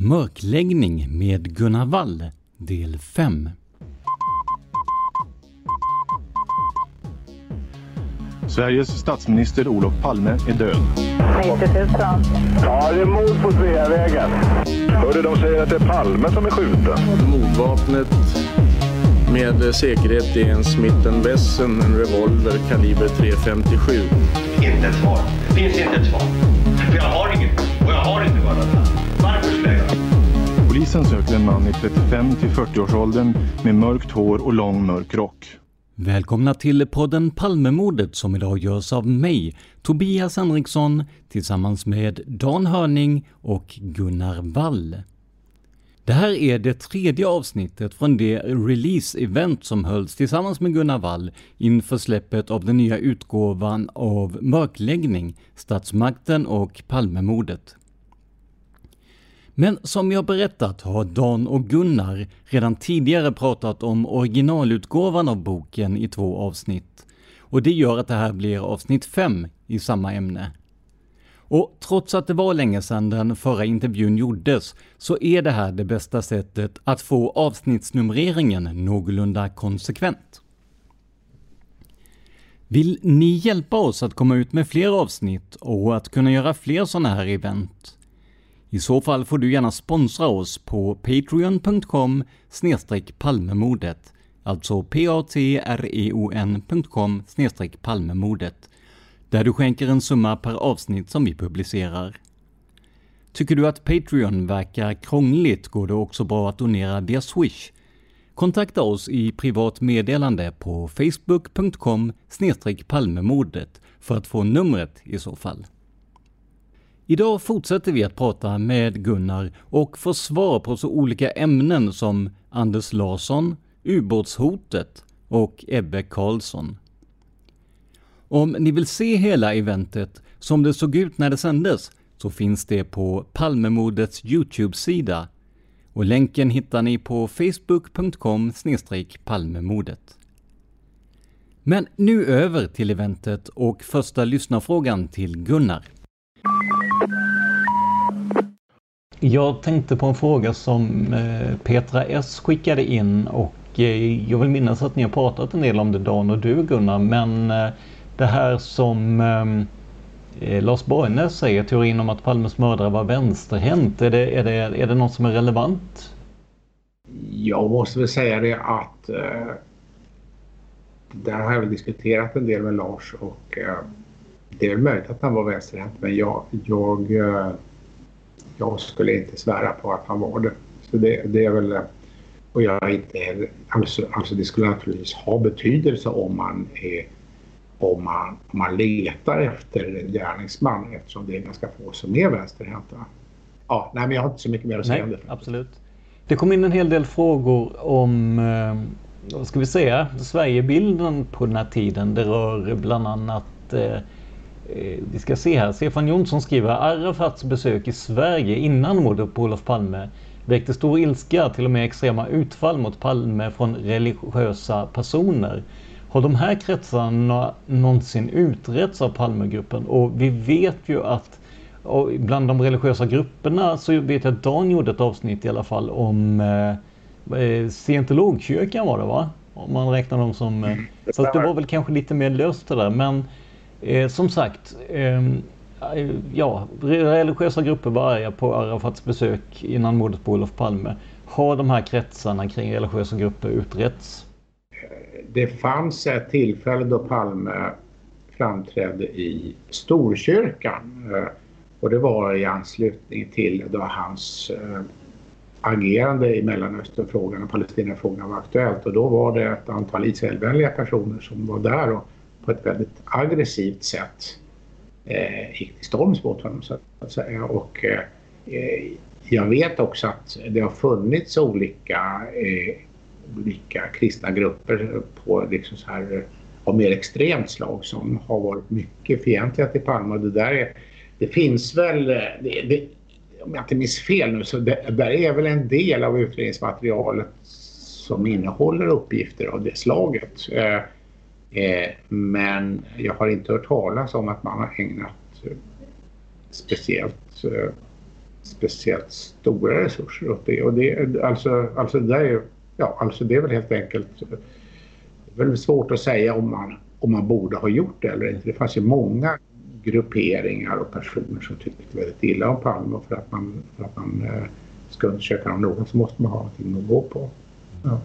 Mörkläggning med Gunnar Wall Del 5 Sveriges statsminister Olof Palme är död. 90 000. Ja, det är mord på Sveavägen. Hörde de säger att det är Palme som är skjuten. Mordvapnet med säkerhet är en Smith Wesson, en revolver kaliber .357. Inte ett svar. Det finns inte ett svar. För jag har inget. Och jag har inte varit Polisen söker en man i 35 till 40-årsåldern med mörkt hår och lång mörk rock. Välkomna till podden Palmemordet som idag görs av mig, Tobias Henriksson, tillsammans med Dan Hörning och Gunnar Wall. Det här är det tredje avsnittet från det release-event som hölls tillsammans med Gunnar Wall inför släppet av den nya utgåvan av Mörkläggning, Statsmakten och Palmemordet. Men som jag berättat har Dan och Gunnar redan tidigare pratat om originalutgåvan av boken i två avsnitt. Och det gör att det här blir avsnitt 5 i samma ämne. Och trots att det var länge sedan den förra intervjun gjordes, så är det här det bästa sättet att få avsnittsnumreringen någorlunda konsekvent. Vill ni hjälpa oss att komma ut med fler avsnitt och att kunna göra fler sådana här event? I så fall får du gärna sponsra oss på patreon.com palmemordet, alltså patreon.com palmemordet, där du skänker en summa per avsnitt som vi publicerar. Tycker du att Patreon verkar krångligt går det också bra att donera via Swish. Kontakta oss i privat meddelande på facebook.com palmemordet för att få numret i så fall. Idag fortsätter vi att prata med Gunnar och få svar på så olika ämnen som Anders Larsson, ubåtshotet och Ebbe Karlsson. Om ni vill se hela eventet som det såg ut när det sändes så finns det på Palmemordets Youtube-sida och länken hittar ni på facebook.com palmemordet. Men nu över till eventet och första lyssnarfrågan till Gunnar. Jag tänkte på en fråga som eh, Petra S skickade in och eh, jag vill minnas att ni har pratat en del om det Dan och du Gunnar men eh, det här som Lars Borgnäs säger, teorin om att Palmes mördare var vänsterhänt, är det, är, det, är det något som är relevant? Jag måste väl säga det att eh, där har jag väl diskuterat en del med Lars och eh, det är möjligt att han var vänsterhänt men jag, jag eh, jag skulle inte svära på att han var det. Så det, det är väl... Och jag inte heller... Alltså, alltså det skulle naturligtvis ha betydelse om man är om man, om man letar efter gärningsman eftersom det är ganska få som är vänsterhänta. Ja, nej, men jag har inte så mycket mer att säga om det. Absolut. Det kom in en hel del frågor om, eh, vad ska vi säga, Sverigebilden på den här tiden. Det rör bland annat Eh, vi ska se här. Stefan Jonsson skriver Arafats besök i Sverige innan mordet på Olof Palme väckte stor ilska, till och med extrema utfall mot Palme från religiösa personer. Har de här kretsarna någonsin utretts av Palmegruppen? Och vi vet ju att bland de religiösa grupperna så vet jag att Dan gjorde ett avsnitt i alla fall om eh, eh scientologkyrkan var det va? Om man räknar dem som... Eh, så det var väl kanske lite mer löst det där men eh, som sagt eh, ja, religiösa grupper var arga på Arafats besök innan mordet på Olof Palme. Har de här kretsarna kring religiösa grupper utretts? Det fanns ett tillfälle då Palme framträdde i Storkyrkan eh, och det var i anslutning till då hans eh, agerande i Mellanösternfrågan och Palestinafrågan var aktuellt och då var det ett antal Israelvänliga personer som var där och på ett väldigt aggressivt sätt eh, gick till storms mot honom så att säga. Och, eh, jag vet också att det har funnits olika, eh, olika kristna grupper på liksom så här, av mer extremt slag som har varit mycket fientliga till Palme. Det, där är, det finns väl, eh, det, det, om jag inte minns fel nu, så det, där är väl en del av utredningsmaterialet som innehåller uppgifter av det slaget. Eh, Eh, men jag har inte hört talas om att man har ägnat eh, speciellt, eh, speciellt stora resurser åt det. Och det, alltså, alltså, det är, ja, alltså det är väl helt enkelt eh, väldigt svårt att säga om man, om man borde ha gjort det eller inte. Det fanns ju många grupperingar och personer som tyckte väldigt illa om Palme och för att man, för att man eh, ska undersöka om någon så måste man ha någonting att gå på. Ja.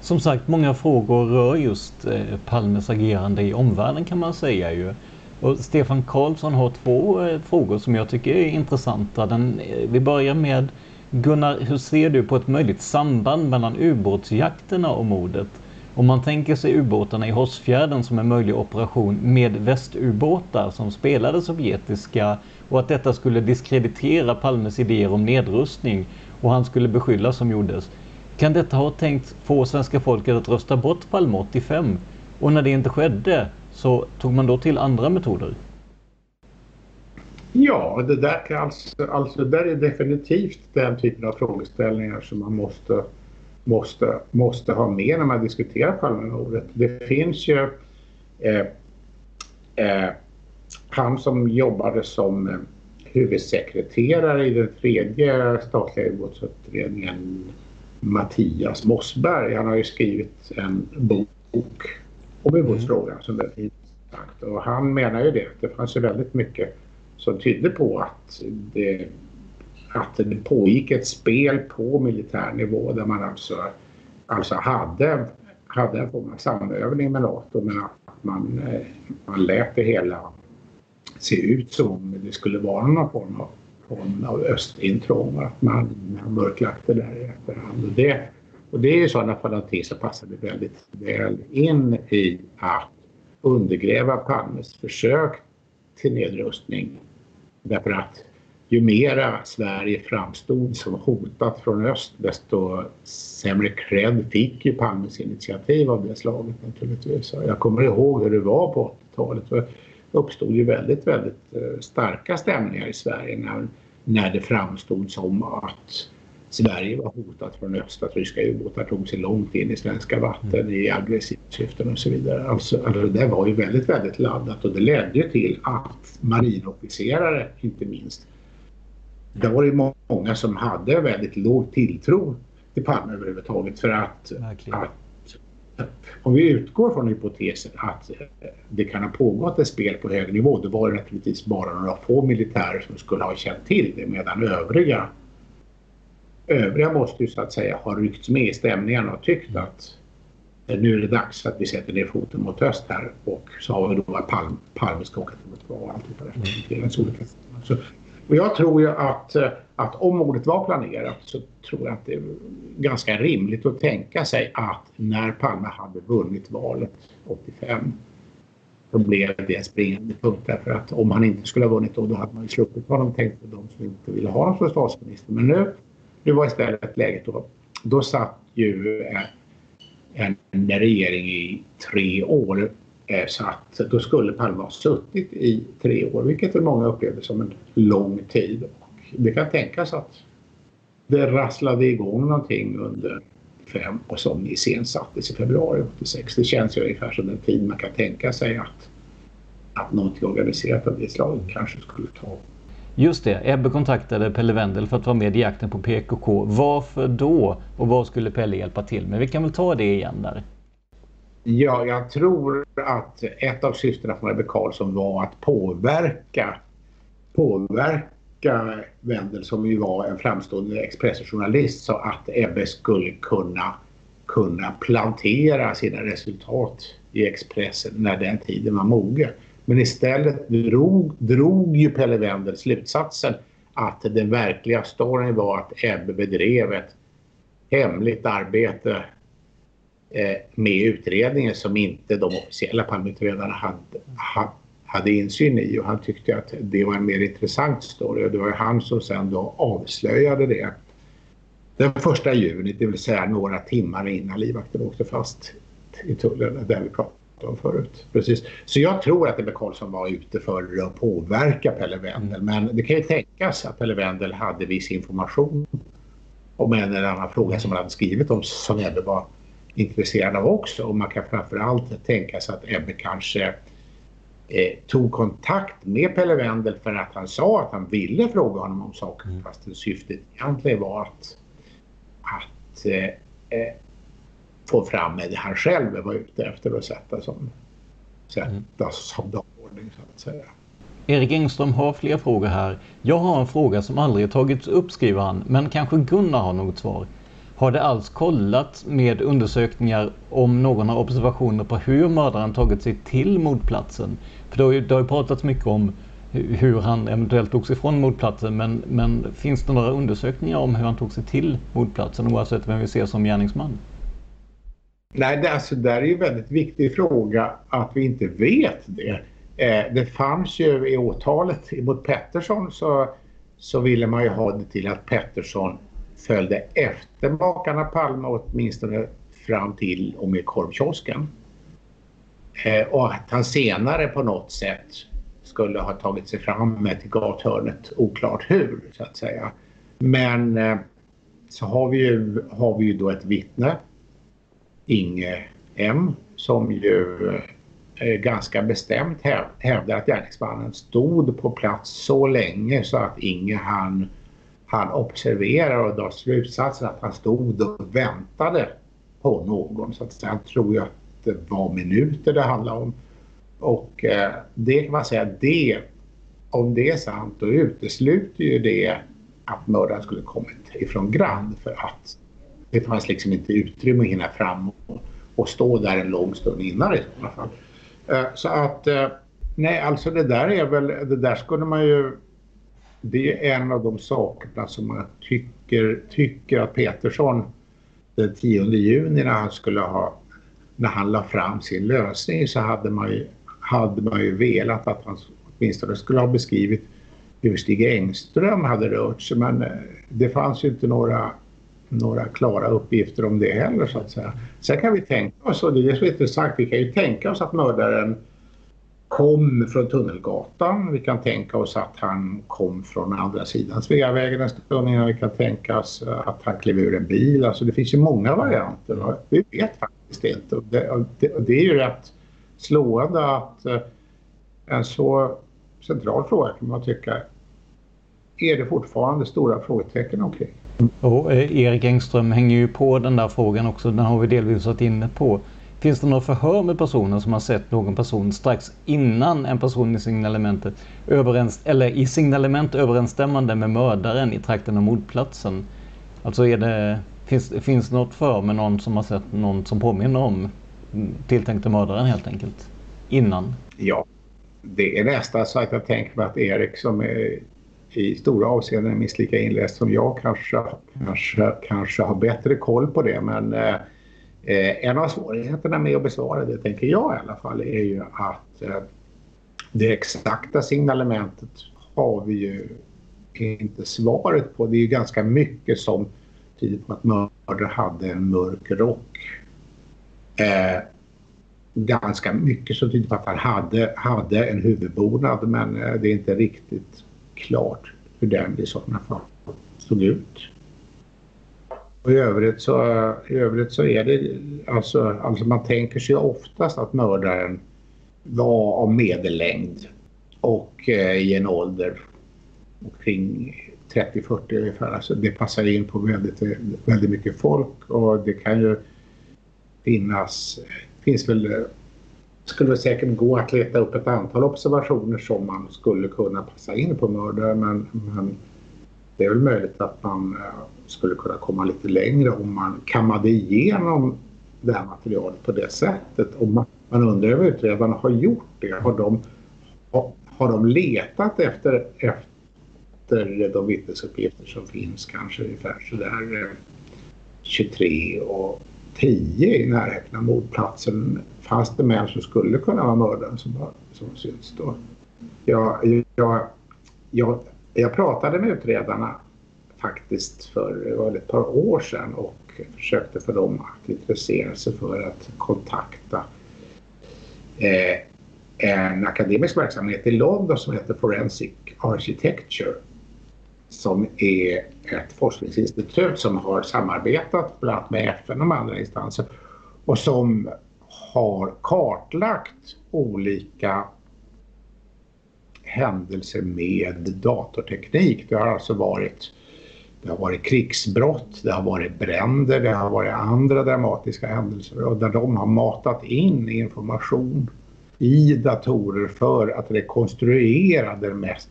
Som sagt, många frågor rör just eh, Palmes agerande i omvärlden kan man säga ju. Och Stefan Karlsson har två eh, frågor som jag tycker är intressanta. Den, eh, vi börjar med Gunnar, hur ser du på ett möjligt samband mellan ubåtsjakterna och mordet? Om man tänker sig ubåtarna i Hårsfjärden som en möjlig operation med västubåtar som spelade sovjetiska och att detta skulle diskreditera Palmes idéer om nedrustning och han skulle beskyllas som gjordes. Kan detta ha tänkt få svenska folket att rösta bort Palme 85? Och när det inte skedde så tog man då till andra metoder? Ja, det där, kan alltså, alltså, där är definitivt den typen av frågeställningar som man måste, måste, måste ha med när man diskuterar Palmemordet. Det finns ju eh, eh, han som jobbade som eh, huvudsekreterare i den tredje statliga ubåtsutredningen Mattias Mossberg. Han har ju skrivit en bok om ubåtsfrågan mm. som är väldigt intressant. Och han menar ju det, det fanns ju väldigt mycket som tydde på att det, att det pågick ett spel på militär nivå där man alltså, alltså hade, hade en form av samövning med NATO men att man, eh, man lät det hela se ut som det skulle vara någon form av formen av östintrång och att man har mörklagt det där i efterhand. Och det, och det är i sådana fall någonting som passade väldigt väl in i att undergräva Palmes försök till nedrustning. Därför att ju mera Sverige framstod som hotat från öst desto sämre cred fick ju Palmes initiativ av det slaget naturligtvis. Jag kommer ihåg hur det var på 80-talet uppstod ju väldigt, väldigt eh, starka stämningar i Sverige när, när det framstod som att Sverige var hotat från öst, att ryska ubåtar tog sig långt in i svenska vatten mm. i aggressivt syften och så vidare. Alltså, alltså, det var ju väldigt, väldigt laddat och det ledde ju till att marinofficerare, inte minst, det var det många som hade väldigt låg tilltro till Palme överhuvudtaget för att, att om vi utgår från hypotesen att eh, det kan ha pågått ett spel på hög nivå, då var det naturligtvis bara några få militärer som skulle ha känt till det medan övriga övriga måste ju så att säga ha ryckts med i stämningarna och tyckt att eh, nu är det dags att vi sätter ner foten mot öst här och så har vi då att Palme, Palme ska åka till Moskva och allt det där. Mm. Så, och jag tror ju att, eh, att om mordet var planerat så tror jag att det är ganska rimligt att tänka sig att när Palme hade vunnit valet 85 så blev det en springande punkt därför att om han inte skulle ha vunnit då, då hade man ju sluppit honom tänkt på de som inte ville ha honom som statsminister. Men nu, nu var istället läget då, då satt ju en, en regering i tre år Eh, så att då skulle Palme ha suttit i tre år, vilket väl många upplevde som en lång tid. Och det kan tänkas att det rasslade igång någonting under fem och som iscensattes i februari 86. Det känns ju ungefär som den tid man kan tänka sig att, att någonting organiserat av det slaget kanske skulle ta. Just det, Ebbe kontaktade Pelle Wendel för att vara med i jakten på PKK. Varför då? Och vad skulle Pelle hjälpa till med? Vi kan väl ta det igen där. Ja, jag tror att ett av syftena från Ebbe Carlsson var att påverka, påverka Wendel som ju var en framstående Expressen-journalist så att Ebbe skulle kunna, kunna plantera sina resultat i Expressen när den tiden var mogen. Men istället drog, drog ju Pelle Wendel slutsatsen att den verkliga storyn var att Ebbe bedrev ett hemligt arbete eh, med utredningen som inte de officiella Palmeutredarna hade, hade insyn i och han tyckte att det var en mer intressant story och det var han som sen då avslöjade det den första juni, det vill säga några timmar innan livvakten åkte fast i tullen där vi pratade om förut. Precis. Så jag tror att Ebbe Carlsson var ute för att påverka Pelle Wendel. Men det kan ju tänkas att Pelle Wendel hade viss information om en eller annan fråga som han hade skrivit om som Ebbe var intresserad av också. Och man kan framförallt tänka sig att Ebbe kanske eh, tog kontakt med Pelle Wendel för att han sa att han ville fråga honom om saker mm. fast syftet egentligen var att, att eh, eh få fram det han själv var ute efter att sätta som, sätta mm. som dagordning så att säga. Erik Engström har fler frågor här. Jag har en fråga som aldrig tagits upp skriver han, men kanske Gunnar har något svar. Har det alls kollat med undersökningar om någon har observationer på hur mördaren tagit sig till mordplatsen? För det har ju, det har ju pratats mycket om hur han eventuellt tog sig från mordplatsen men, men finns det några undersökningar om hur han tog sig till mordplatsen oavsett vem vi ser som gärningsman? Nej, det, alltså, där är ju en väldigt viktig fråga att vi inte vet det. Eh, det fanns ju i åtalet mot Pettersson så, så ville man ju ha det till att Pettersson följde efter makarna Palme åtminstone fram till och med korvkiosken. Eh, och att han senare på något sätt skulle ha tagit sig fram med till gathörnet, oklart hur så att säga. Men eh, så har vi, ju, har vi ju då ett vittne Inge M som ju eh, ganska bestämt hävdar att gärningsmannen stod på plats så länge så att Inge han, han observerar och drar slutsatsen att han stod och väntade på någon. Så att sen tror jag att det var minuter det handlade om. Och eh, det kan man säga, det, om det är sant då utesluter ju det att mördaren skulle kommit ifrån Grand för att det fanns liksom inte utrymme att hinna fram och, och stå där en lång stund innan i alla fall. Eh, så att, eh, nej alltså det där är väl, det där skulle man ju, det är en av de sakerna som man tycker, tycker att Petersson den 10 juni när han skulle ha, när han la fram sin lösning så hade man ju, hade man ju velat att han åtminstone skulle ha beskrivit hur Stig Engström hade rört sig men eh, det fanns ju inte några några klara uppgifter om det heller så att säga. Sen kan vi tänka oss, och det är det som är intressant, vi kan ju tänka oss att mördaren kom från Tunnelgatan. Vi kan tänka oss att han kom från andra sidan Sveavägen en stund innan. Vi kan tänka oss att han klev ur en bil. Alltså det finns ju många varianter. Vi vet faktiskt inte. Och det, och det, och det är ju rätt slående att eh, en så central fråga kan man tycka är det fortfarande stora frågetecken omkring. Och eh, Erik Engström hänger ju på den där frågan också. Den har vi delvis varit inne på. Finns det några förhör med personer som har sett någon person strax innan en person i signalementet överens, eller i signalement överensstämmande med mördaren i trakten av mordplatsen? Alltså är det, finns, finns det något för med någon som har sett någon som påminner om tilltänkte mördaren helt enkelt? Innan? Ja, det är nästan så att jag tänker mig att Erik som är i stora avseenden minst lika inläst som jag kanske, kanske, kanske har bättre koll på det. Men eh, eh, en av svårigheterna med att besvara det, tänker jag i alla fall, är ju att eh, det exakta signalementet har vi ju inte svaret på. Det är ju ganska mycket som tyder på att mördaren hade en mörk rock. Eh, ganska mycket som tyder på att han hade, hade en huvudbonad men eh, det är inte riktigt klart hur den i sådana fall såg ut. Och I övrigt, så, I övrigt så är det alltså, alltså man tänker sig oftast att mördaren var av medellängd och eh, i en ålder kring 30-40 ungefär. Alltså det passar in på väldigt, väldigt mycket folk och det kan ju finnas, finns väl, skulle väl säkert gå att leta upp ett antal observationer som man skulle kunna passa in på mördaren. men, men det är väl möjligt att man eh, skulle kunna komma lite längre om man kammade igenom det här materialet på det sättet. Och man, man undrar om utredarna har gjort det. Har de, har, har de letat efter, efter de vittnesuppgifter som finns kanske ungefär sådär eh, 23 och 10 i närheten av mordplatsen fanns det män som skulle kunna vara mördare som, som syns då. Jag, jag, jag, jag pratade med utredarna faktiskt för ett par år sedan och försökte få dem att intressera sig för att kontakta eh, en akademisk verksamhet i London som heter Forensic Architecture som är ett forskningsinstitut som har samarbetat bland annat med FN och andra instanser och som har kartlagt olika händelser med datorteknik. Det har alltså varit, det har varit krigsbrott, det har varit bränder, det har varit andra dramatiska händelser och där de har matat in information i datorer för att rekonstruera det mest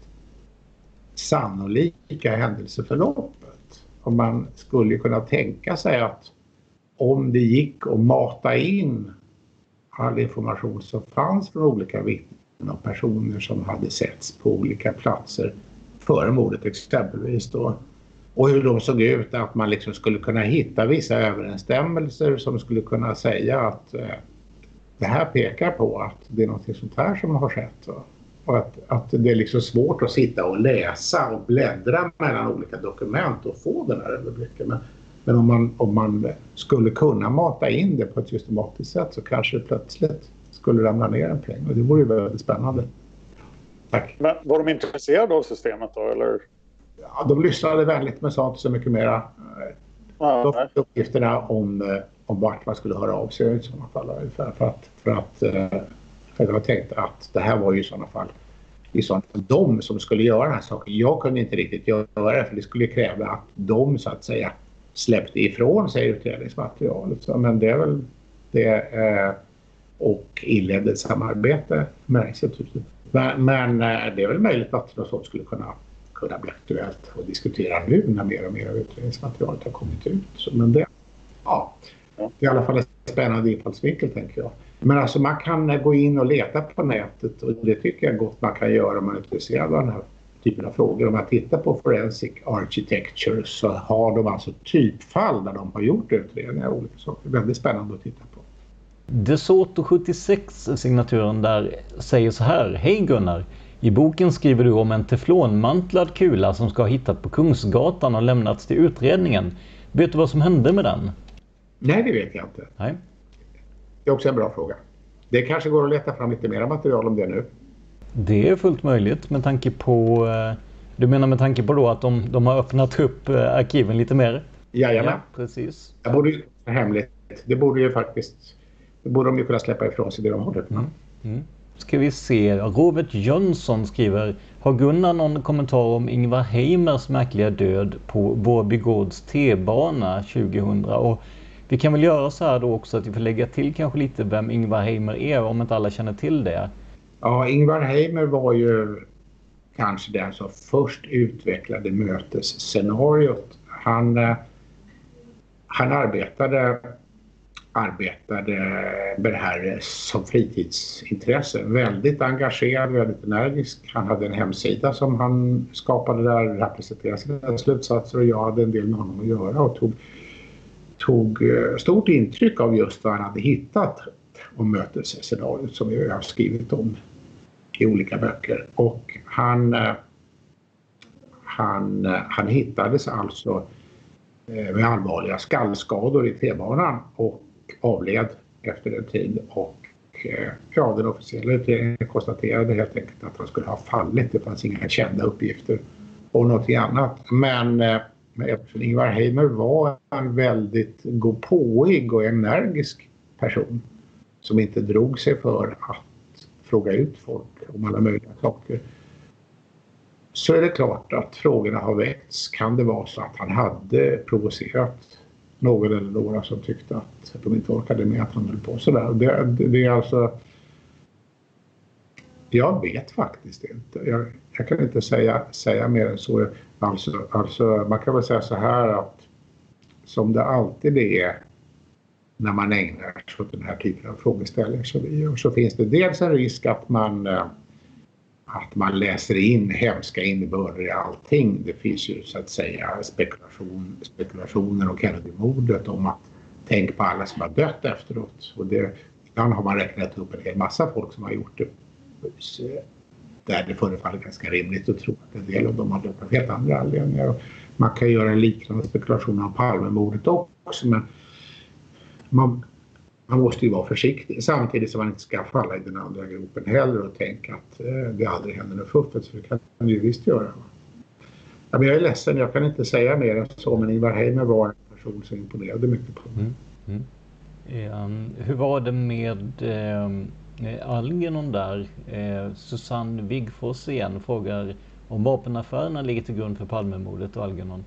sannolika händelseförloppet. Och man skulle kunna tänka sig att om det gick att mata in all information som fanns från olika vittnen av personer som hade setts på olika platser före mordet exempelvis då och hur de såg ut, att man liksom skulle kunna hitta vissa överensstämmelser som skulle kunna säga att eh, det här pekar på att det är något sånt här som har skett. Och att, att det är liksom svårt att sitta och läsa och bläddra mellan olika dokument och få den här överblicken. Men, men om, man, om man skulle kunna mata in det på ett systematiskt sätt så kanske det plötsligt skulle ramla ner en peng och det vore ju väldigt spännande. Tack. Men var de intresserade av systemet då eller? Ja, de lyssnade vänligt men sa inte så mycket mera. De fick uppgifterna om, eh, om vart man skulle höra av sig i sådana fall. För, för att, för att eh, för jag tänkte att det här var ju i sådana fall i sådana fall de som skulle göra den här saken. Jag kunde inte riktigt göra det för det skulle kräva att de så att säga släppte ifrån sig utredningsmaterialet. Men det är väl det eh, och inledde ett samarbete med institutet. Men, men eh, det är väl möjligt att något sånt skulle kunna, kunna bli aktuellt att diskutera nu när mer och mer av utredningsmaterialet har kommit ut. Så, men det, ja, det är i alla fall en spännande infallsvinkel tänker jag. Men alltså man kan gå in och leta på nätet och det tycker jag gott man kan göra om man är intresserad av den här typen av frågor. Om man tittar på Forensic Architecture så har de alltså typfall där de har gjort utredningar av olika saker. Väldigt spännande att titta på. DeSoto 76, signaturen där, säger så här. Hej Gunnar! I boken skriver du om en teflonmantlad kula som ska ha hittat på Kungsgatan och lämnats till utredningen. Vet du vad som hände med den? Nej, det vet jag inte. Nej. Det är också en bra fråga. Det kanske går att leta fram lite mer material om det nu. Det är fullt möjligt med tanke på... Eh, du menar med tanke på då att de, de har öppnat upp eh, arkiven lite mer? Jajamän. Ja, precis. Det borde ju hemligt. Det borde ju faktiskt... Det borde de ju kunna släppa ifrån sig det de håller mm. mm. Ska vi se. Robert Jönsson skriver Har Gunnar någon kommentar om Ingvar Heimers märkliga död på Vårby Gårds T-bana 2000? Och vi kan väl göra så här då också att vi får lägga till kanske lite vem Ingvar Heimer är om inte alla känner till det. Ja, Ingvar Heimer var ju kanske den som först utvecklade mötesscenariot. Han, eh, han arbetade, arbetade med det här som fritidsintresse. Väldigt engagerad, väldigt energisk. Han hade en hemsida som han skapade där, representerade sina slutsatser och jag hade en del med honom att göra och tog tog eh, stort intryck av just vad han hade hittat om mötesscenariot som vi har skrivit om i olika böcker. Och han, eh, han, eh, han hittades alltså med allvarliga skallskador i T-banan och avled efter en tid. Och eh, ja, den officiella utredningen konstaterade helt enkelt att han skulle ha fallit. Det fanns inga kända uppgifter och något annat. Eh, men eftersom Ingvar Heimer var en väldigt gåpåig och energisk person som inte drog sig för att fråga ut folk om alla möjliga saker så är det klart att frågorna har väckts. Kan det vara så att han hade provocerat någon eller några som tyckte att de inte orkade med att han höll på sådär. Det, det, det är alltså... Jag vet faktiskt inte. Jag, jag, kan inte säga, säga mer än så. Alltså, alltså, man kan väl säga så här att som det alltid är när man ägnar sig åt den här typen av frågeställningar som vi gör så finns det dels en risk att man eh, att man läser in hemska innebörder i allting. Det finns ju så att säga spekulation, spekulationer och Kennedy-mordet om att tänk på alla som har dött efteråt. Och det, ibland har man räknat upp en hel massa folk som har gjort det. Där det förefaller ganska rimligt att tro att en del av dem har dött av helt andra anledningar. Man kan göra en liknande spekulation om Palmemordet också men man, man måste ju vara försiktig samtidigt som man inte ska falla i den andra gropen heller och tänka att eh, det aldrig händer något fuffens för det kan man ju visst göra. Ja, men jag är ledsen, jag kan inte säga mer än så men Ingvar Heimer var en person som imponerade mycket på mig. Mm. Mm. Um, hur var det med eh, Algernon där? Eh, Susanne Wigfors igen frågar om vapenaffärerna ligger till grund för Palmemordet och Algernon.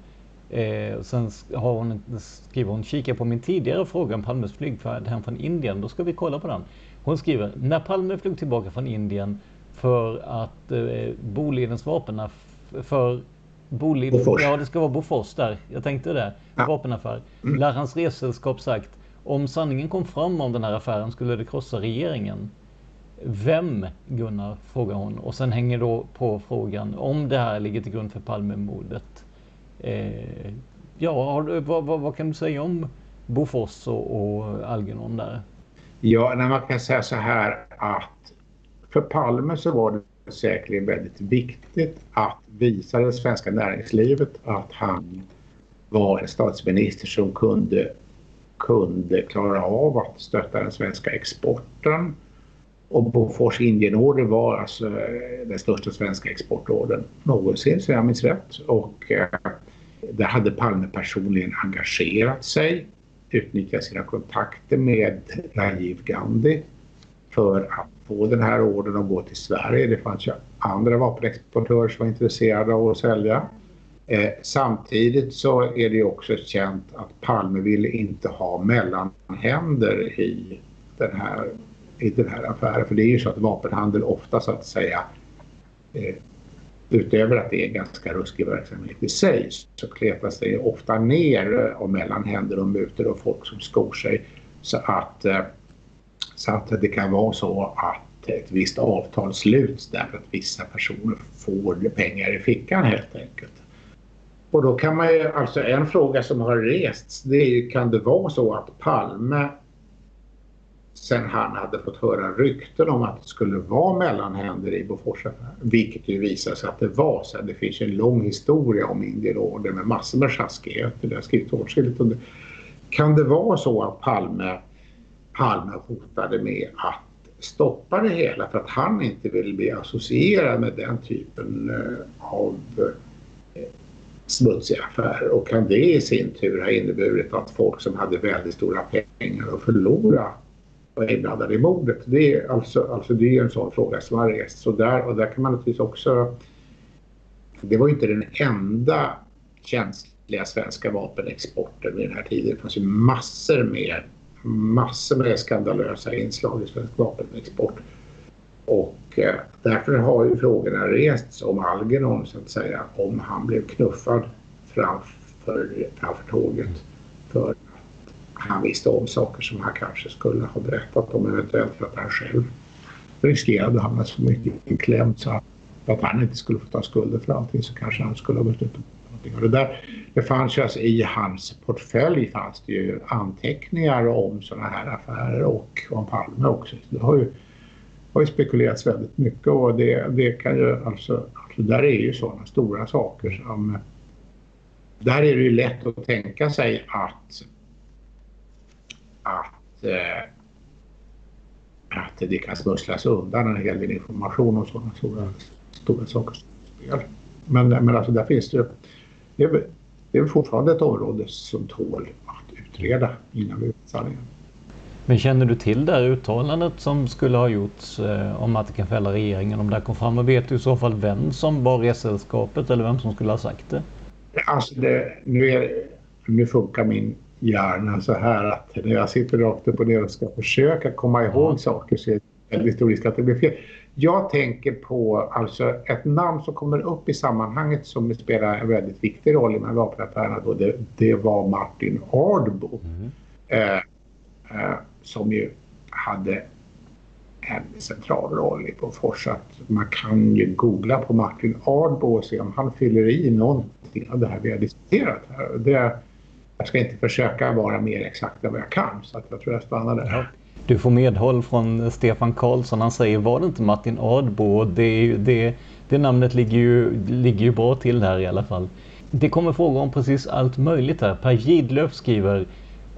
Eh, sen har hon, skriver hon, kika på min tidigare fråga om Palmes flygfärd hem från Indien. Då ska vi kolla på den. Hon skriver, när Palme flög tillbaka från Indien för att eh, Bolidens vapen för Boliden, Bofors. ja det ska vara Bofors där, jag tänkte det, ja. vapenaffär. Mm. Lär hans ressällskap sagt, om sanningen kom fram om den här affären skulle det krossa regeringen. Vem, Gunnar, frågar hon. Och sen hänger då på frågan om det här ligger till grund för Palmemordet. Eh, ja, vad, vad, vad, kan du säga om Bofors och, och Algernon där? Ja, när man kan säga så här att för Palme så var det säkerligen väldigt viktigt att visa det svenska näringslivet att han var en statsminister som kunde, kunde klara av att stötta den svenska exporten. Och Bofors Indienorder var alltså den största svenska exportordern någonsin, så jag minns rätt. Och eh, där hade Palme personligen engagerat sig, utnyttjat sina kontakter med Rajiv Gandhi för att få den här ordern att gå till Sverige. Det fanns ju andra vapenexportörer som var intresserade av att sälja. Eh, samtidigt så är det också känt att Palme ville inte ha mellanhänder i den här, i den här affären. För det är ju så att vapenhandel ofta så att säga eh, utöver att det är en ganska ruskig verksamhet i sig så kletas det ofta ner eh, mellan händer och mutor och folk som skor sig. Så att, eh, så att det kan vara så att ett visst avtal sluts därför att vissa personer får pengar i fickan helt enkelt. Och då kan man ju, alltså en fråga som har rests det är kan det vara så att Palme sen han hade fått höra rykten om att det skulle vara mellanhänder i Boforsaffären. Vilket ju visade sig att det var så. Det finns en lång historia om Indierorder med massor med sjaskigheter. Det har skrivit åtskilligt om det. Kan det vara så att Palme, Palme hotade med att stoppa det hela för att han inte vill bli associerad med den typen eh, av eh, smutsiga affärer och kan det i sin tur ha inneburit att folk som hade väldigt stora pengar att förlora var inblandade i mordet. Det är, alltså, alltså det är en sån fråga som har rests. Och där, och där kan man naturligtvis också... Det var ju inte den enda känsliga svenska vapenexporten vid den här tiden. Det fanns ju massor med, massor med skandalösa inslag i svensk vapenexport. Och eh, därför har ju frågorna rests om Algernon så att säga, om han blev knuffad framför, framför tåget för han visste om saker som han kanske skulle ha berättat om eventuellt för att han själv riskerade att hamna så mycket inklämd så att, att han inte skulle få ta skulder för allting så kanske han skulle ha gått ut någonting. Och det, där, det fanns ju alltså i hans portfölj fanns det ju anteckningar om sådana här affärer och om Palme också. Det har ju, har ju spekulerats väldigt mycket och det, det kan ju alltså, alltså där är ju sådana stora saker som där är det ju lätt att tänka sig att att eh, att det kan smusslas undan en hel del information om sådana stora, stora saker som spel. Men, men alltså där finns det, det är, det är fortfarande ett område som tål att utreda innan vi vet sanningen. Men känner du till det här uttalandet som skulle ha gjorts eh, om att det kan fälla regeringen om det kom fram? Och vet du i så fall vem som var resesällskapet eller vem som skulle ha sagt det? Alltså det, nu, är, nu funkar min hjärna så här att när jag sitter rakt upp och ner och ska försöka komma ihåg saker så är det väldigt stor risk att det blir fel. Jag tänker på alltså ett namn som kommer upp i sammanhanget som spelar en väldigt viktig roll i de här vapenaffärerna då, det, det var Martin Ardbo. Mm. Eh, eh, som ju hade en central roll i Bofors. Att man kan ju googla på Martin Ardbo och se om han fyller i någonting av det här vi har diskuterat här. Det, jag ska inte försöka vara mer exakt än vad jag kan så att jag tror jag stannar där. Du får medhåll från Stefan Karlsson. Han säger var det inte Martin Ardbo? Det, det, det namnet ligger ju, ligger ju bra till här i alla fall. Det kommer frågor om precis allt möjligt här. Per Gidlöf skriver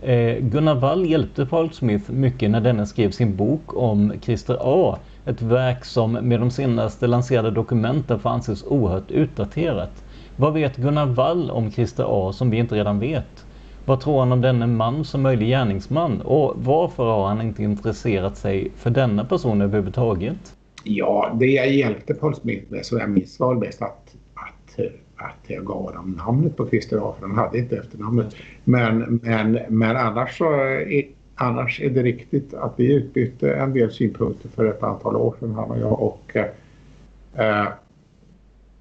Eh, Gunnar Wall hjälpte Paul Smith mycket när denne skrev sin bok om Christer A. Ett verk som med de senaste lanserade dokumenten får anses oerhört utdaterat. Vad vet Gunnar Wall om Christer A som vi inte redan vet? Vad tror han om denne man som möjlig gärningsman? Och varför har han inte intresserat sig för denna person överhuvudtaget? Ja, det jag hjälpte Paul Smith med så jag minns var bäst att, att att jag gav honom namnet på Christer A för han hade inte efternamnet. Men, men, men annars, så är, annars är det riktigt att vi utbytte en del synpunkter för ett antal år sedan han och jag. Och, eh, eh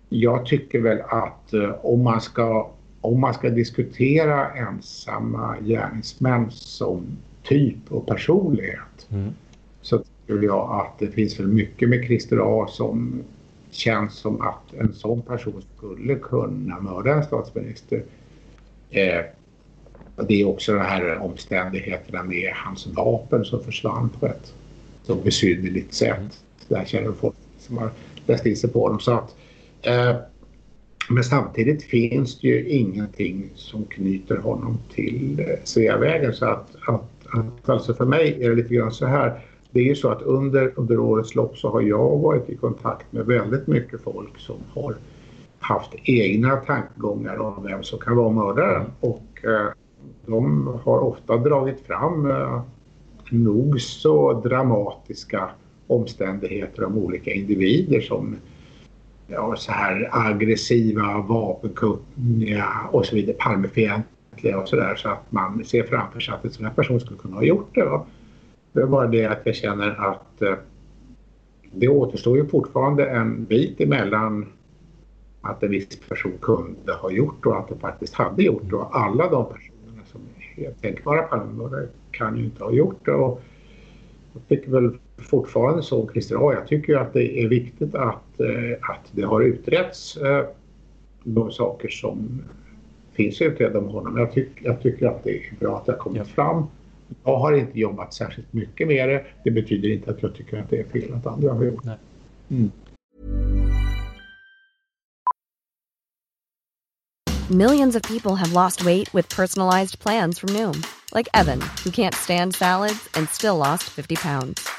jag tycker väl att eh, om, man ska, om man ska diskutera ensamma gärningsmän som typ och personlighet mm. så tycker jag att det finns väl mycket med Christer A som känns som att en sån person skulle kunna mörda en statsminister. Eh, det är också de här omständigheterna med hans vapen som försvann på ett så besynnerligt sätt. Där känner folk som har läst in sig på honom. Så att, eh, men samtidigt finns det ju ingenting som knyter honom till eh, Sveavägen. Så att, att, att, alltså för mig är det lite grann så här det är ju så att under, under årets lopp så har jag varit i kontakt med väldigt mycket folk som har haft egna tankegångar om vem som kan vara mördaren. Och eh, de har ofta dragit fram eh, nog så dramatiska omständigheter om olika individer som ja, så här aggressiva, vapenkunniga och så vidare, Palmefientliga och sådär så att man ser framför sig att en sån här person skulle kunna ha gjort det. Va? Det är bara det att jag känner att eh, det återstår ju fortfarande en bit emellan att en viss person kunde ha gjort och att det faktiskt hade gjort och alla de personerna som är tänkbara Palmemördare kan ju inte ha gjort det. Och jag tycker väl fortfarande så, Christer A, jag tycker att det är viktigt att, eh, att det har utretts eh, de saker som finns utredda om honom. Jag, tyck, jag tycker att det är bra att det har kommit fram jag har inte jobbat särskilt mycket med det. Det betyder inte att jag tycker att det är fel att andra har gjort. Mm. Millions of people have lost weight with personalized plans from Noom. Like Evan, who can't stand salads and still lost 50 pounds.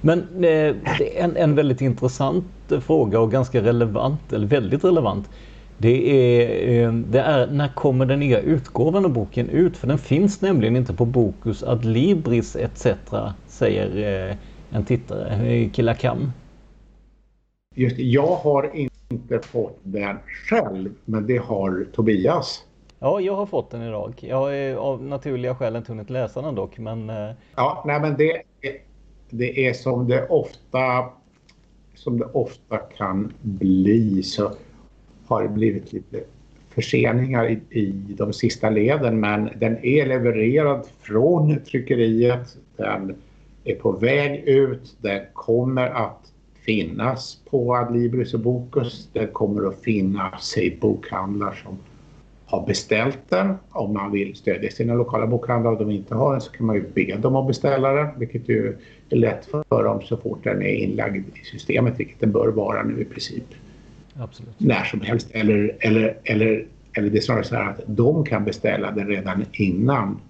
Men eh, en, en väldigt intressant fråga och ganska relevant, eller väldigt relevant. Det är, eh, det är när kommer den nya utgåvan av boken ut? För den finns nämligen inte på Bokus Adlibris etc. säger eh, en tittare, eh, Killakam. Just jag har inte fått den själv, men det har Tobias. Ja, jag har fått den idag. Jag har av naturliga skäl inte hunnit läsa den dock, men... Ja, nej men det, det är som det ofta som det ofta kan bli så har det blivit lite förseningar i, i de sista leden men den är levererad från tryckeriet. Den är på väg ut. Den kommer att finnas på Adlibris och Bokus. Den kommer att finnas i bokhandlar som har beställt den. Om man vill stödja sina lokala bokhandlar och de inte har den så kan man ju be dem att beställa den. Vilket ju lätt för dem så fort den är inlagd i systemet. Vilket den bör vara nu i princip. Absolut. När som helst. Eller, eller, eller, eller det är snarare så här att de kan beställa den redan innan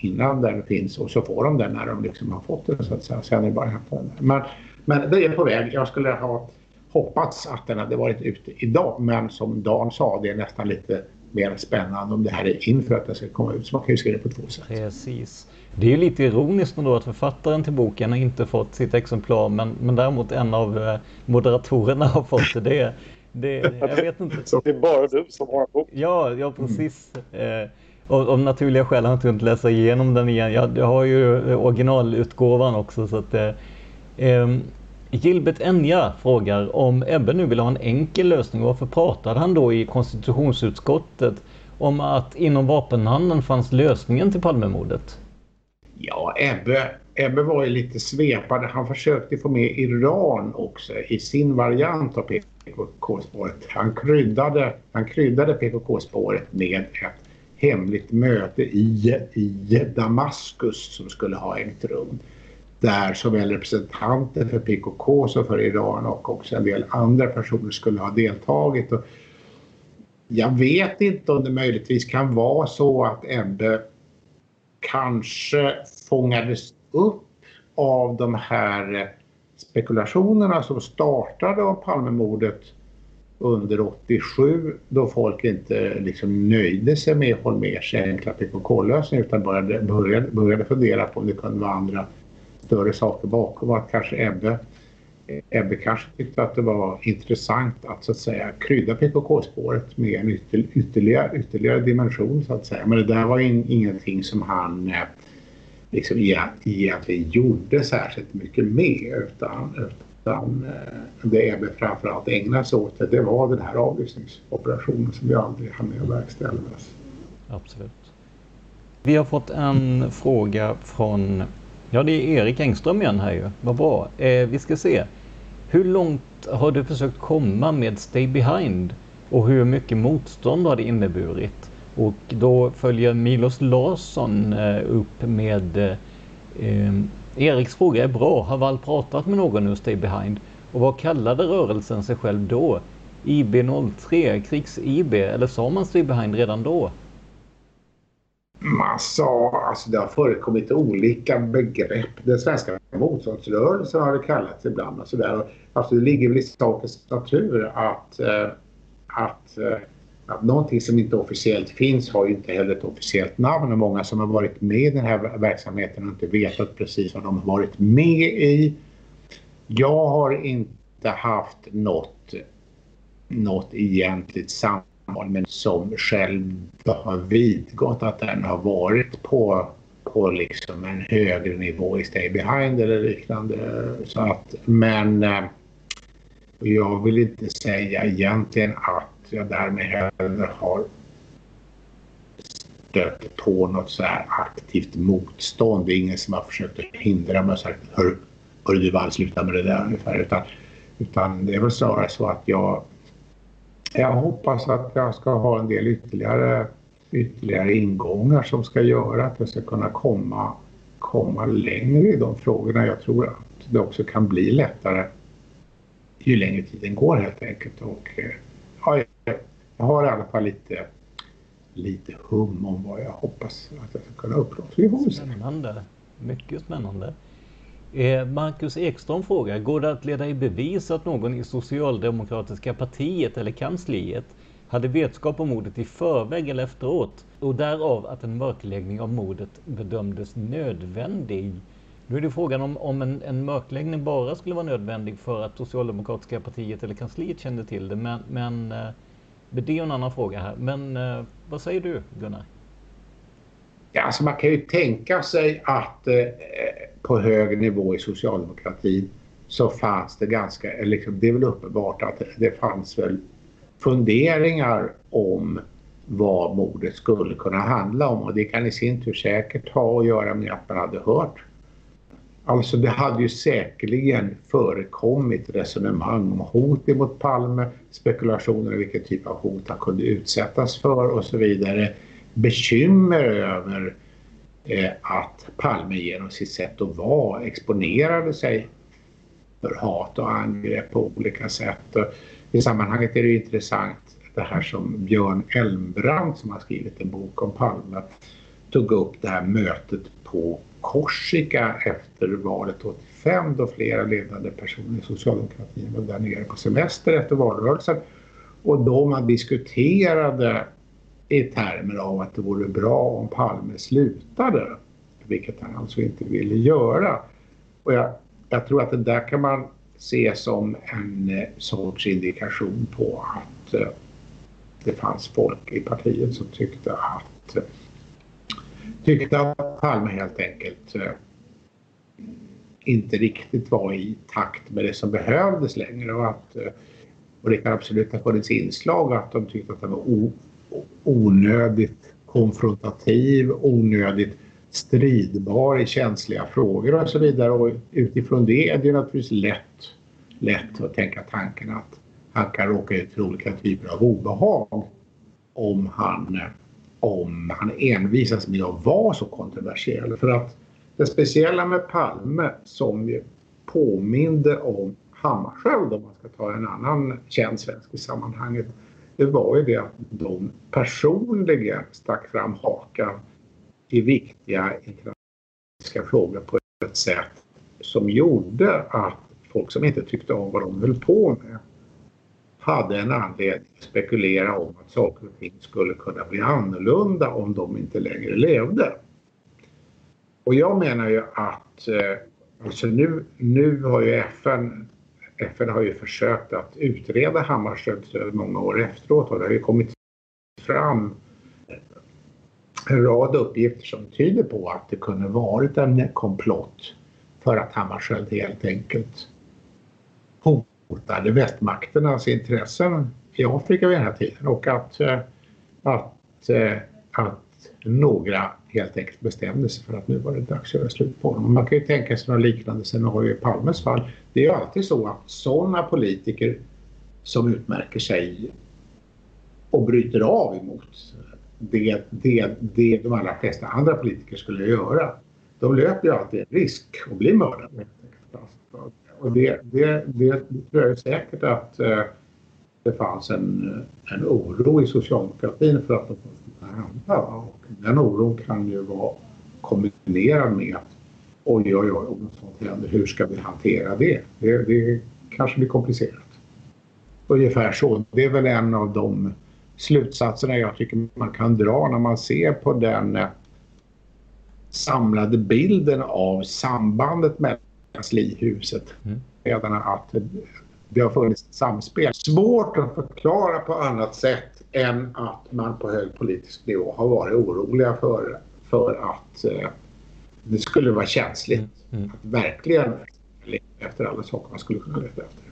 innan den finns och så får de den när de liksom har fått den så att säga. Sen är det bara att hämta den. Men, men det är på väg. Jag skulle ha hoppats att den hade varit ute idag men som Dan sa det är nästan lite mer spännande om det här är inför att det ska komma ut. Så man kan ju se det på två sätt. Precis. Det är ju lite ironiskt då att författaren till boken har inte fått sitt exemplar men, men däremot en av eh, moderatorerna har fått det. det, det jag vet inte. Så det är bara du som har en bok? Ja, ja precis. Mm. Eh, och, av naturliga skäl har jag inte hunnit läsa igenom den igen. Jag, jag har ju originalutgåvan också så att eh, eh, Gilbert Enja frågar om Ebbe nu vill ha en enkel lösning. Varför pratade han då i konstitutionsutskottet om att inom vapenhandeln fanns lösningen till Palmemordet? Ja, Ebbe, Ebbe var ju lite svepande. Han försökte få med Iran också i sin variant av PKK-spåret. Han kryddade, han kryddade PKK-spåret med ett hemligt möte i, i Damaskus som skulle ha ägt rum där såväl representanter för PKK som för Iran och också en del andra personer skulle ha deltagit. Och jag vet inte om det möjligtvis kan vara så att Ebbe kanske fångades upp av de här spekulationerna som startade av Palmemordet under 87 då folk inte liksom nöjde sig med Holmers enkla PKK-lösning utan började, började, började fundera på om det kunde vara andra större saker bakom att kanske Ebbe, Ebbe kanske tyckte att det var intressant att så att säga krydda PKK-spåret med en ytter, ytterligare, ytterligare dimension så att säga. Men det där var in, ingenting som han eh, liksom egentligen gjorde särskilt mycket med utan, utan eh, det Ebbe framförallt ägnade sig åt det, det var den här avlyssningsoperationen som vi aldrig hann med att verkställas. Absolut. Vi har fått en fråga från Ja, det är Erik Engström igen här ju. Vad bra. Eh, vi ska se. Hur långt har du försökt komma med Stay Behind? Och hur mycket motstånd har det inneburit? Och då följer Milos Larsson eh, upp med eh, Eriks fråga är bra. Har Wall pratat med någon ur Stay Behind? Och vad kallade rörelsen sig själv då? IB03, krigs-IB, eller sa man Stay Behind redan då? Man sa, alltså det har förekommit olika begrepp. Den svenska motståndsrörelsen har det kallats ibland och sådär. Alltså det ligger väl i sakens natur att, eh, att, eh, att någonting som inte officiellt finns har ju inte heller ett officiellt namn och många som har varit med i den här verksamheten har inte vetat precis vad de har varit med i. Jag har inte haft något, något egentligt samband men som själv har vidgått att den har varit på, på liksom en högre nivå i Stay Behind eller liknande. Så att, men eh, jag vill inte säga egentligen att jag därmed heller har stött på något så här aktivt motstånd. Det är ingen som har försökt att hindra mig och sagt hör, hör du Wall sluta med det där ungefär. Utan, utan det är väl snarare så att jag jag hoppas att jag ska ha en del ytterligare, ytterligare ingångar som ska göra att jag ska kunna komma, komma längre i de frågorna. Jag tror att det också kan bli lättare ju längre tiden går helt enkelt. Och, eh, ja, jag har i alla fall lite, lite hum om vad jag hoppas att jag ska kunna uppnå. Spännande. Mycket spännande. Eh, Marcus Ekström frågar, går det att leda i bevis att någon i Socialdemokratiska partiet eller kansliet hade vetskap om mordet i förväg eller efteråt och därav att en mörkläggning av mordet bedömdes nödvändig? Nu är det frågan om, om en, en mörkläggning bara skulle vara nödvändig för att Socialdemokratiska partiet eller kansliet kände till det, men, men eh, det är en annan fråga här. Men eh, vad säger du Gunnar? Ja, alltså man kan ju tänka sig att eh, på hög nivå i socialdemokratin så fanns det ganska, liksom, det är väl uppenbart att det fanns väl funderingar om vad mordet skulle kunna handla om och det kan i sin tur säkert ha att göra med att man hade hört. Alltså det hade ju säkerligen förekommit resonemang om hot emot Palme, spekulationer om vilken typ av hot han kunde utsättas för och så vidare. Bekymmer över eh, Eh, att Palme genom sitt sätt att vara exponerade sig för hat och angrepp på olika sätt. I sammanhanget är det intressant det här som Björn Elmbrandt som har skrivit en bok om Palme tog upp det här mötet på Korsika efter valet 85 då flera ledande personer i socialdemokratin var där nere på semester efter valrörelsen och då man diskuterade i termer av att det vore bra om Palme slutade, vilket han alltså inte ville göra. Och jag, jag tror att det där kan man se som en eh, sorts indikation på att eh, det fanns folk i partiet som tyckte att eh, tyckte att Palme helt enkelt inte riktigt var i takt med det som behövdes längre och att och det kan absolut ha funnits inslag att de tyckte att han var onödigt konfrontativ, onödigt stridbar i känsliga frågor och så vidare. Och utifrån det är det naturligtvis lätt, lätt att tänka tanken att han kan råka ut för olika typer av obehag om han, om han envisas med att vara så kontroversiell. För att det speciella med Palme som ju påminde om Hammarskjöld om man ska ta en annan känd svensk i sammanhanget det var ju det att de personligen stack fram hakan i viktiga internationella frågor på ett sätt som gjorde att folk som inte tyckte om vad de höll på med hade en anledning att spekulera om att saker och ting skulle kunna bli annorlunda om de inte längre levde. Och jag menar ju att eh, alltså nu, nu har ju FN FN har ju försökt att utreda Hammarskjölds död många år efteråt och det har ju kommit fram en rad uppgifter som tyder på att det kunde varit en komplott för att Hammarskjöld helt enkelt hotade västmakternas intressen i Afrika vid den här tiden och att, eh, att, eh, att några helt enkelt bestämde sig för att nu var det dags att göra slut på honom. Man kan ju tänka sig något liknande scenario i Palmes fall. Det är ju alltid så att sådana politiker som utmärker sig och bryter av emot det, det, det de allra flesta andra politiker skulle göra. De löper ju alltid en risk att bli mördade. Och det, det, det tror jag säkert att eh, det fanns en, en oro i socialdemokratin för att de skulle hända. Och den oron kan ju vara kombinerad med att oj, oj, oj, om sånt händer, hur ska vi hantera det? Det, det kanske blir komplicerat. Ungefär så. Det är väl en av de slutsatserna jag tycker man kan dra när man ser på den eh, samlade bilden av sambandet mellan kanslihuset. Mm. Att det har funnits ett samspel. Svårt att förklara på annat sätt än att man på hög politisk nivå har varit oroliga för, för att eh, det skulle vara känsligt. Mm. mm. Att verkligen leta efter alla saker man skulle kunna leta efter.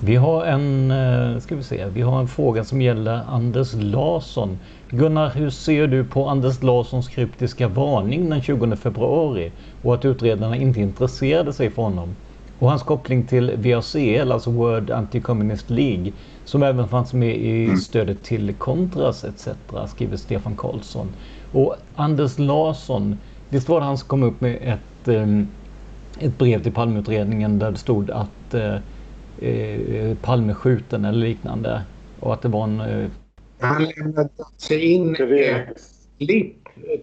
Vi har en, eh, ska vi se, vi har en fråga som gäller Anders Larsson. Gunnar, hur ser du på Anders Larssons kryptiska varning den 20 februari och att utredarna inte intresserade sig för honom? Och hans koppling till VACL, alltså World Anti-Communist League, som även fanns med i mm. stödet till Contras etc. skriver Stefan Karlsson. Och Anders Larsson, visst var det han som kom upp med ett, ehm, ett brev till Palmeutredningen där det stod att eh, eh, Palme skjuten eller liknande. Och att det var en... Eh... Han lämnade sig in ett klipp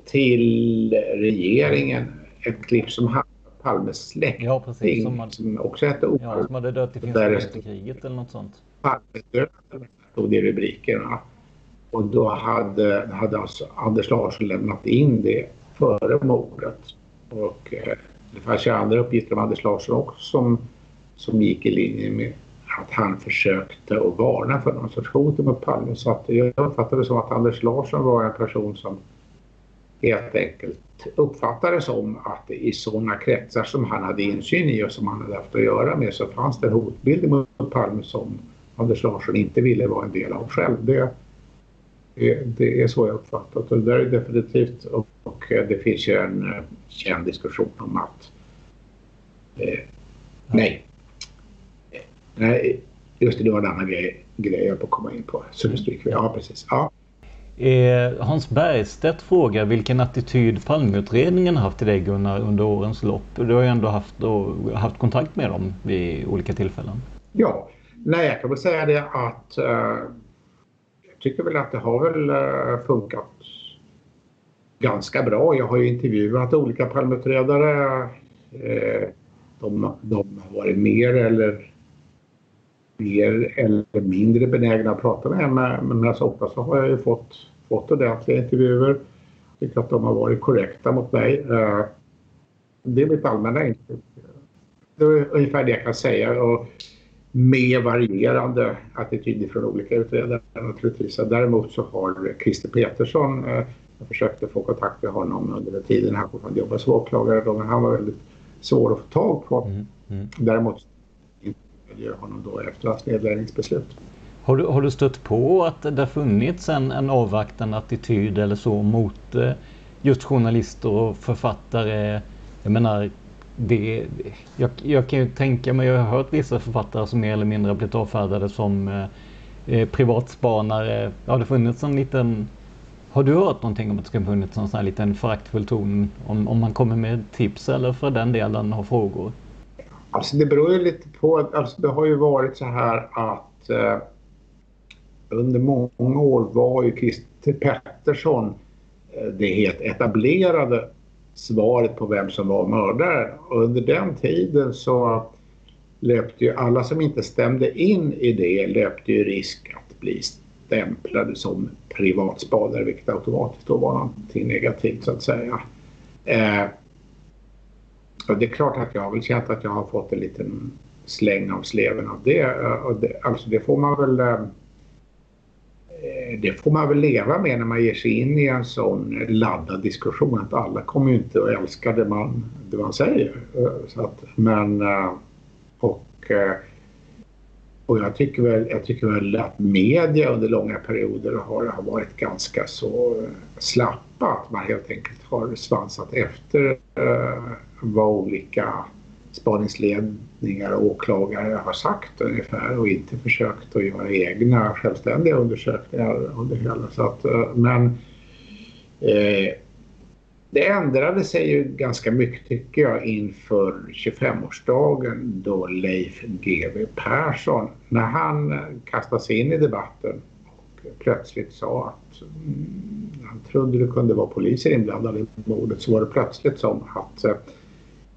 till regeringen. Ett klipp som handlade om Palmes släkting. Ja, precis. Som, man, som också hette Olof. Ja, som hade dött i finska kriget eller något sånt. Palmedöden stod det i rubrikerna. Och då hade, hade alltså Anders Larsson lämnat in det före mordet. Och eh, det fanns ju andra uppgifter om Anders Larsson också som, som gick i linje med att han försökte att varna för någon sorts hot mot Palme. Så att jag uppfattade det som att Anders Larsson var en person som helt enkelt uppfattade som att i sådana kretsar som han hade insyn i och som han hade haft att göra med så fanns det en hotbild mot Palme som Anders Larsson inte ville vara en del av själv. Det, det är så jag uppfattat det. där är definitivt det finns ju en eh, känd diskussion om att eh, nej, nej, just det, det var en annan grej, grej jag på att komma in på. Så nu stryker vi. Ja, precis. Ja. Eh, Hans Bergstedt frågar vilken attityd Palmeutredningen haft till dig Gunnar under årens lopp. Du har ju ändå haft, haft kontakt med dem vid olika tillfällen. Ja, nej jag kan väl säga det att uh, jag tycker väl att det har väl uh, funkat ganska bra. Jag har ju intervjuat olika Palmeutredare. Eh, de, de har varit mer eller mer eller mindre benägna att prata med mig. Men alltså ofta så har jag ju fått, fått ordentliga intervjuer. Jag tycker att de har varit korrekta mot mig. Eh, det är mitt allmänna intryck. Det är ungefär det jag kan säga. Och med varierande attityder från olika utredare naturligtvis. Däremot så har Christer Petersson, eh, jag försökte få kontakt med honom under den tiden han fortfarande jobbade som åklagare. Men han var väldigt svår att få tag på. Mm, mm. Däremot intervjuade honom då efter hans nedläggningsbeslut. Har du, har du stött på att det har funnits en, en avvaktande attityd eller så mot eh, just journalister och författare? Jag menar, det, jag, jag, kan ju tänka mig, jag har hört vissa författare som mer eller mindre blivit avfärdade som eh, eh, privatspanare. Har det funnits en liten har du hört någonting om att det ska ha funnits en sån här liten föraktfull ton om, om man kommer med tips eller för den delen har frågor? Alltså det beror ju lite på. Alltså det har ju varit så här att eh, under många år var ju Christer Pettersson eh, det helt etablerade svaret på vem som var mördare. Och under den tiden så löpte ju alla som inte stämde in i det löpte ju risk att bli stämplade som privatspadare vilket automatiskt då var någonting negativt så att säga. Eh, och det är klart att jag har väl känt att jag har fått en liten släng av sleven av det. Eh, och det alltså det får man väl eh, eh, det får man väl leva med när man ger sig in i en sån laddad diskussion. Att alla kommer ju inte att älska det man, det man säger. Eh, så att, men, och, och jag tycker, väl, jag tycker väl att media under långa perioder har, har varit ganska så eh, slappa. Att man helt enkelt har svansat efter eh, vad olika spaningsledningar och åklagare har sagt ungefär och inte försökt att göra egna självständiga undersökningar under det hela. Så att, eh, men eh, det ändrade sig ju ganska mycket tycker jag inför 25-årsdagen då Leif GW Persson, när han kastade sig in i debatten och plötsligt sa att mm, han trodde det kunde vara poliser inblandade i mordet så var det plötsligt som att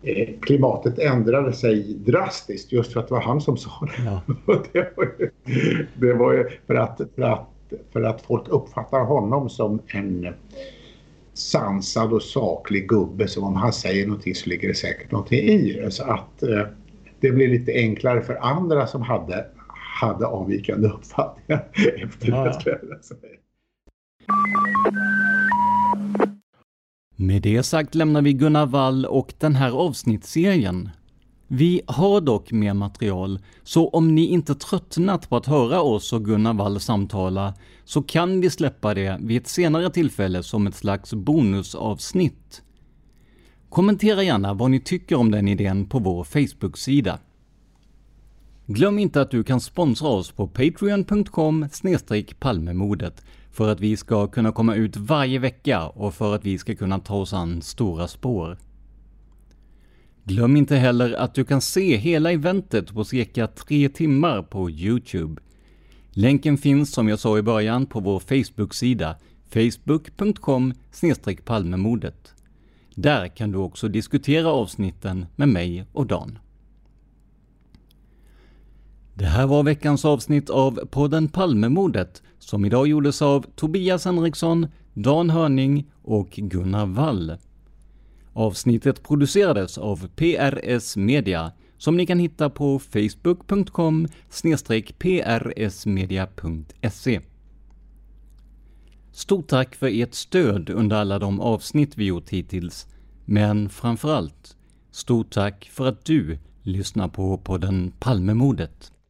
eh, klimatet ändrade sig drastiskt just för att det var han som sa det. Ja. det, var ju, det var ju för att, för, att, för att folk uppfattar honom som en sansad och saklig gubbe som om han säger någonting så ligger det säkert någonting i det. Så att eh, det blir lite enklare för andra som hade, hade avvikande uppfattningar efter ja. det. Skulle jag säga. Med det sagt lämnar vi Gunnar Wall och den här avsnittsserien. Vi har dock mer material, så om ni inte tröttnat på att höra oss och Gunnar Wall samtala, så kan vi släppa det vid ett senare tillfälle som ett slags bonusavsnitt. Kommentera gärna vad ni tycker om den idén på vår Facebook-sida. Glöm inte att du kan sponsra oss på patreon.com palmemodet för att vi ska kunna komma ut varje vecka och för att vi ska kunna ta oss an stora spår. Glöm inte heller att du kan se hela eventet på cirka tre timmar på Youtube. Länken finns som jag sa i början på vår Facebook-sida, facebook.com palmemodet. Där kan du också diskutera avsnitten med mig och Dan. Det här var veckans avsnitt av podden Palmemordet som idag gjordes av Tobias Henriksson, Dan Hörning och Gunnar Wall. Avsnittet producerades av PRS Media som ni kan hitta på facebook.com prsmedia.se. Stort tack för ert stöd under alla de avsnitt vi gjort hittills, men framförallt, stort tack för att du lyssnar på podden Palmemordet.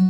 Thank you.